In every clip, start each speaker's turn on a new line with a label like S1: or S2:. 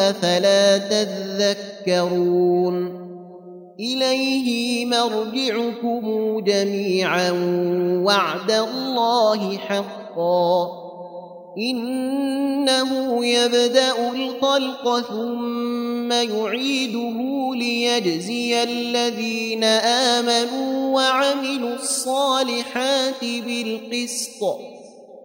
S1: أفلا تذكرون إليه مرجعكم جميعا وعد الله حقا إنه يبدأ الخلق ثم يعيده ليجزي الذين آمنوا وعملوا الصالحات بالقسط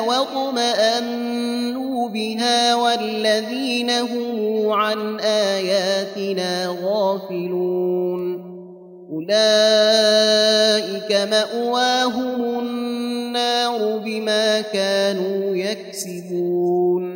S1: واطمأنوا بها والذين هم عن آياتنا غافلون أولئك مأواهم النار بما كانوا يكسبون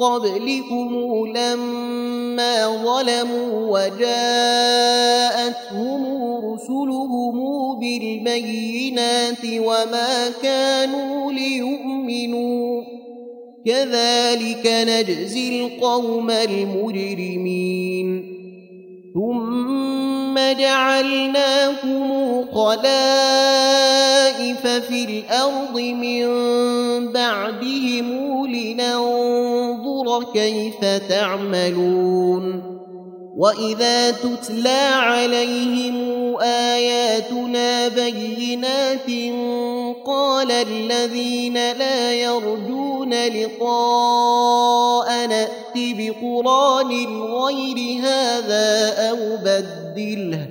S1: قبلكم لما ظلموا وجاءتهم رسلهم بالبينات وما كانوا ليؤمنوا. كذلك نجزي القوم المجرمين. ثم جعلناكم خلائف في الأرض من بعدهم لننظر كيف تعملون. وإذا تتلى عليهم آياتنا بينات قال الذين لا يرجون لقاء نأت بقران غير هذا أو بدله.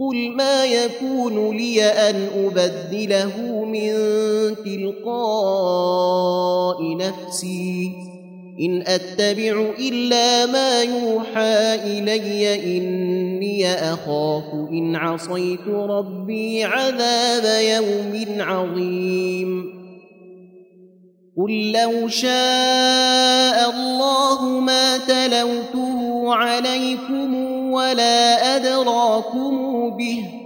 S1: قل ما يكون لي أن أبدله من تلقاء نفسي. إن أتبع إلا ما يوحى إلي إني أخاف إن عصيت ربي عذاب يوم عظيم. قل لو شاء الله ما تلوته عليكم ولا أدراكم به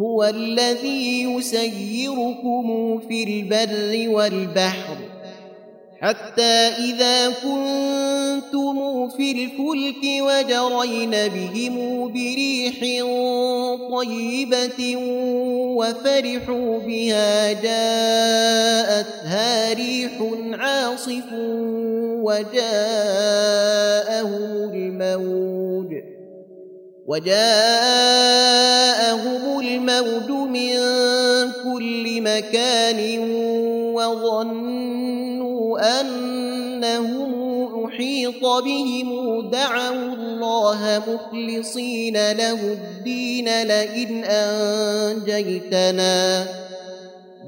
S1: هو الذي يسيركم في البر والبحر حتى إذا كنتم في الفلك وجرين بهم بريح طيبة وفرحوا بها جاءتها ريح عاصف وجاءهم الموج وجاءهم الموج من كل مكان وظنوا أنهم أحيط بهم. دعوا الله مخلصين له الدين لئن أنجيتنا.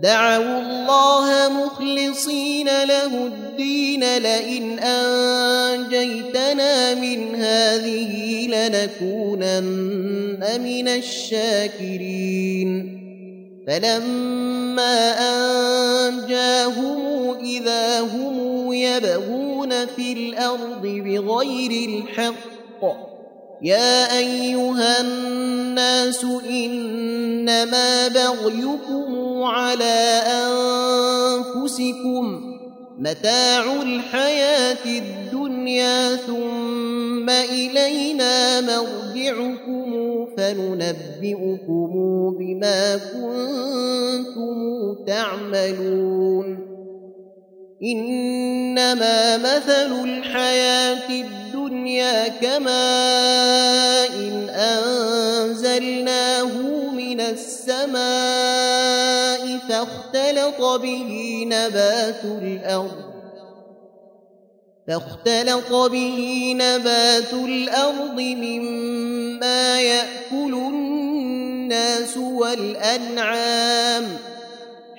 S1: دعوا الله مخلصين له الدين لئن أنجيتنا من هذه لنكونن من الشاكرين. فلما أنجاهم إذا هم يبغون في الأرض بغير الحق يا أيها الناس إنما بغيكم على أنفسكم متاع الحياة الدنيا ثم إلينا مرجعكم فننبئكم بما كنتم تعملون إنما مثل الحياة الدنيا كماء إن أنزلناه من السماء فاختلط به نبات الأرض فاختلط به نبات الأرض مما يأكل الناس والأنعام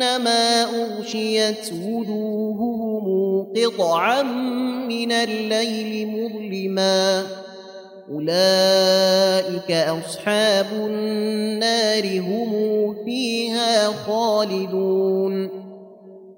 S1: كانما أغشيت وجوههم قطعا من الليل مظلما. أولئك أصحاب النار هم فيها خالدون.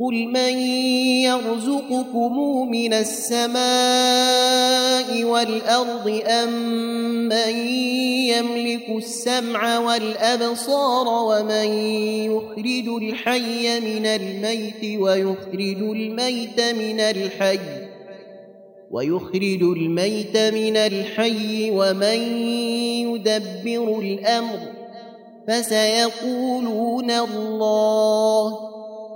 S1: قل من يرزقكم من السماء والارض ام من يملك السمع والابصار ومن يخرج الحي من الميت ويخرج الميت من الحي ويخرج الميت من الحي ومن يدبر الامر فسيقولون الله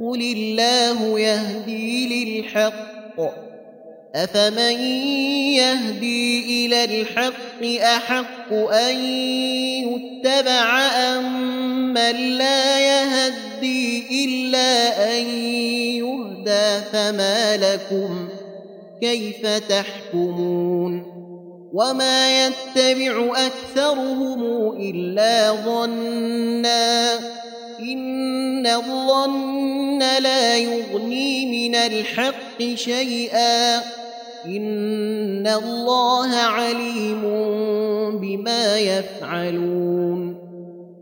S1: قل الله يهدي للحق افمن يهدي إلى الحق احق ان يتبع ام من لا يهدي الا ان يهدى فما لكم كيف تحكمون وما يتبع اكثرهم الا ظنا ان الظن لا يغني من الحق شيئا ان الله عليم بما يفعلون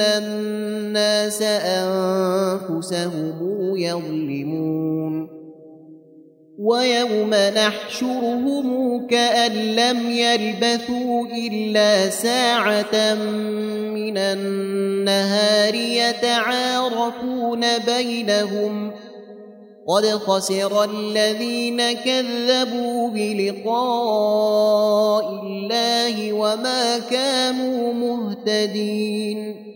S1: الناس انفسهم يظلمون ويوم نحشرهم كان لم يلبثوا الا ساعه من النهار يتعارفون بينهم قد خسر الذين كذبوا بلقاء الله وما كانوا مهتدين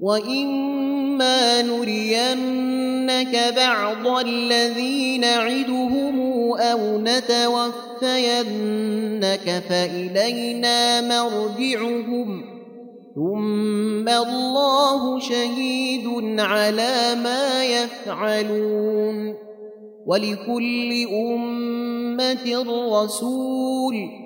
S1: واما نرينك بعض الذي نعدهم أو نتوفينك فالينا مرجعهم ثم الله شهيد على ما يفعلون ولكل امه رسول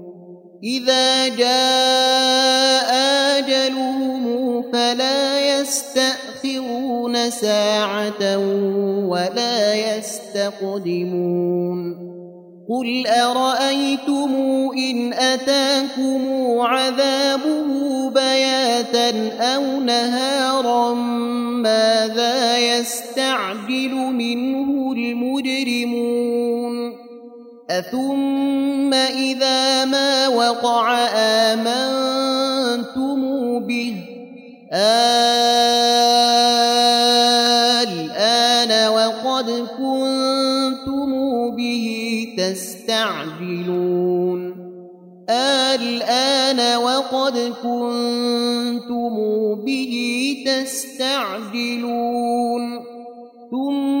S1: إذا جاء أجلهم فلا يستأخرون ساعة ولا يستقدمون. قل أرأيتم إن أتاكم عذابه بياتا أو نهارا ماذا يستعجل منه المجرمون؟ أثم إذا ما وقع آمنتم به الآن وقد كنتم به تستعجلون الآن وقد كنتم به تستعجلون ثم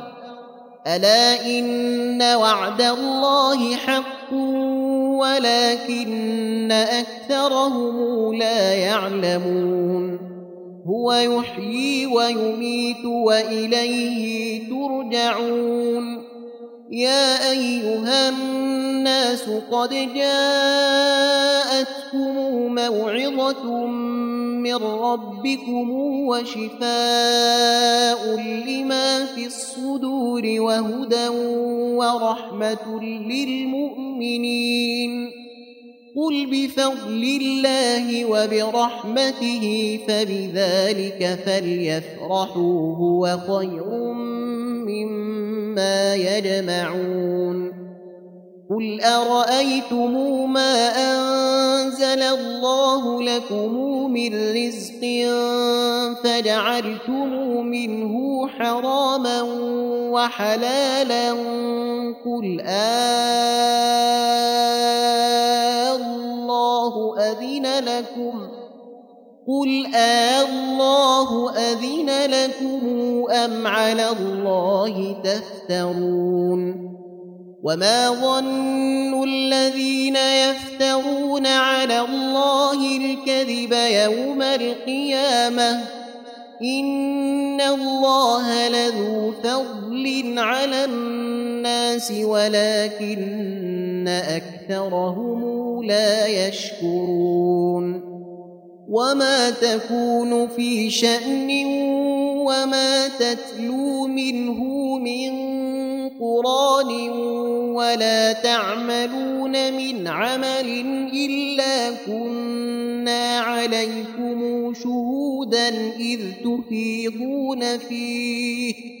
S1: ألا إن وعد الله حق ولكن أكثرهم لا يعلمون. هو يحيي ويميت وإليه ترجعون. يا أيها الناس قد جاءتكم موعظة من ربكم وشفاء لما في الصدور وهدى ورحمة للمؤمنين. قل بفضل الله وبرحمته فبذلك فليفرحوا هو خير مما يجمعون. قل أرأيتم ما أنزل الله لكم من رزق فجعلتم منه حراما وحلالا قل الله أذن لكم قل الله أذن لكم أم على الله تفترون وما ظن الذين يفترون على الله الكذب يوم القيامة إن الله لذو فضل على الناس ولكن أكثرهم لا يشكرون وما تكون في شأن وما تتلو منه من قران ولا تعملون من عمل إلا كنا عليكم شهودا إذ تفيضون فيه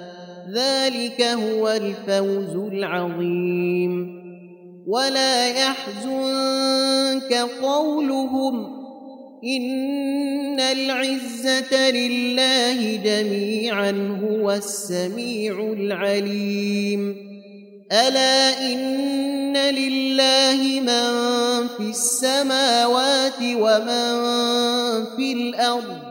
S1: ذلك هو الفوز العظيم. ولا يحزنك قولهم إن العزة لله جميعا هو السميع العليم. ألا إن لله من في السماوات ومن في الأرض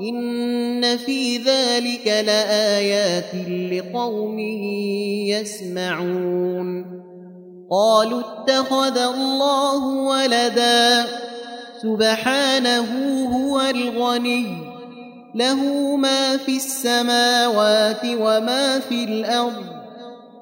S1: إن في ذلك لآيات لقوم يسمعون قالوا اتخذ الله ولدا سبحانه هو الغني له ما في السماوات وما في الأرض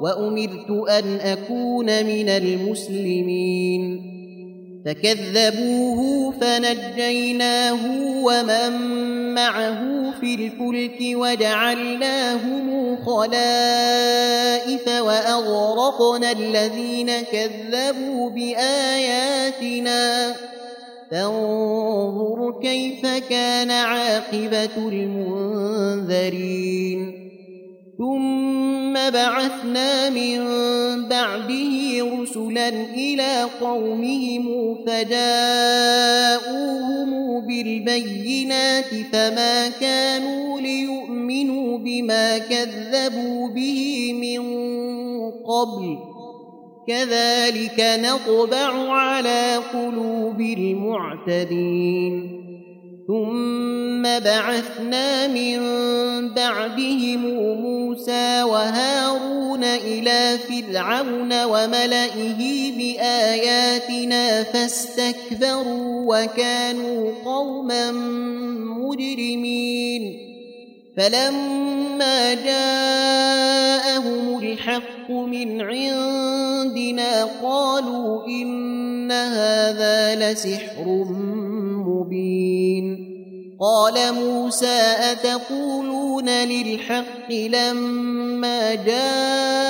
S1: وأمرت أن أكون من المسلمين. فكذبوه فنجيناه ومن معه في الفلك وجعلناهم خلائف وأغرقنا الذين كذبوا بآياتنا. فانظر كيف كان عاقبة المنذرين. ثم بعثنا من بعده رسلا إلى قومهم فجاءوهم بالبينات فما كانوا ليؤمنوا بما كذبوا به من قبل كذلك نطبع على قلوب المعتدين ثم بعثنا من بعدهم موسى وهارون إلى فرعون وملئه بآياتنا فاستكبروا وكانوا قوما مجرمين. فلما جاءهم الحق من عندنا قالوا إن هذا لسحر مبين. قال موسى أتقولون للحق لما جاءكم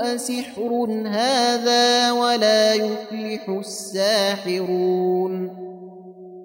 S1: أسحر هذا ولا يفلح الساحرون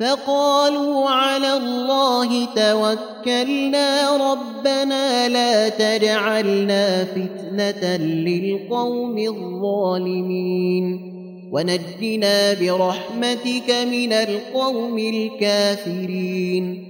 S1: فقالوا على الله توكلنا ربنا لا تجعلنا فتنة للقوم الظالمين. ونجنا برحمتك من القوم الكافرين.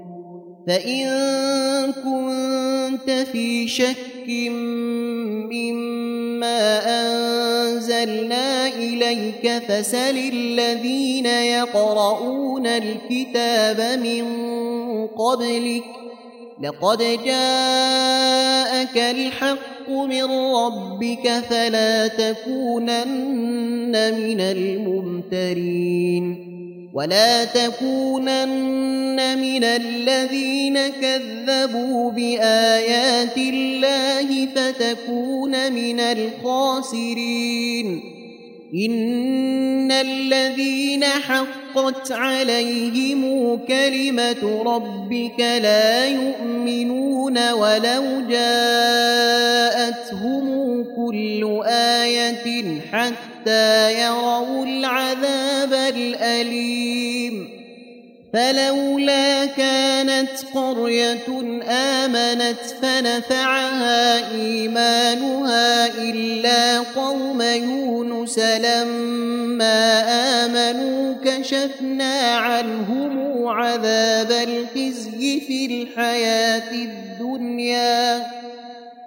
S1: فإن كنت في شك مما أنزلنا إليك فسل الذين يقرؤون الكتاب من قبلك لقد جاءك الحق من ربك فلا تكونن من الممترين ولا تكونن من الذين كذبوا بآيات الله فتكون من الخاسرين. إن الذين حقت عليهم كلمة ربك لا يؤمنون ولو جاءتهم كل آية حتى يروا العذاب الأليم فلولا كانت قرية آمنت فنفعها إيمانها إلا قوم يونس لما آمنوا كشفنا عنهم عذاب الخزي في الحياة الدنيا.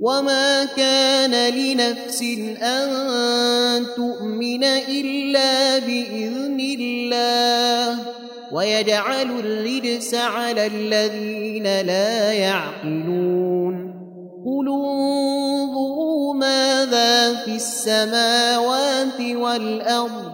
S1: وما كان لنفس أن تؤمن إلا بإذن الله ويجعل الرجس على الذين لا يعقلون قل انظروا ماذا في السماوات والأرض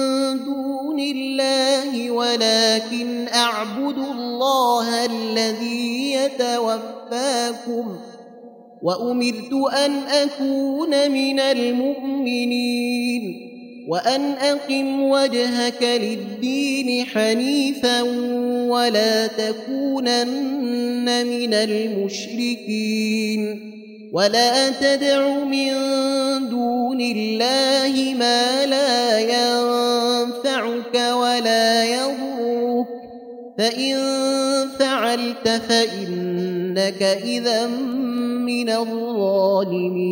S1: الله ولكن أعبد الله الذي يتوفاكم وأمرت أن أكون من المؤمنين وأن أقم وجهك للدين حنيفا ولا تكونن من المشركين ولا تدع من دون الله ما لا ينفعك ولا يضرك فإن فعلت فإنك إذا من الظالمين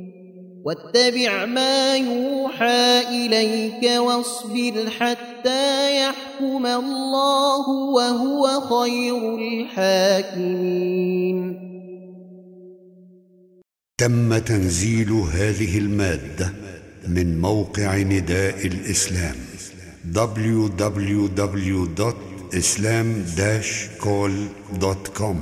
S1: واتبع ما يوحى إليك واصبر حتى يحكم الله وهو خير الحاكمين.
S2: تم تنزيل هذه المادة من موقع نداء الإسلام www.islam-call.com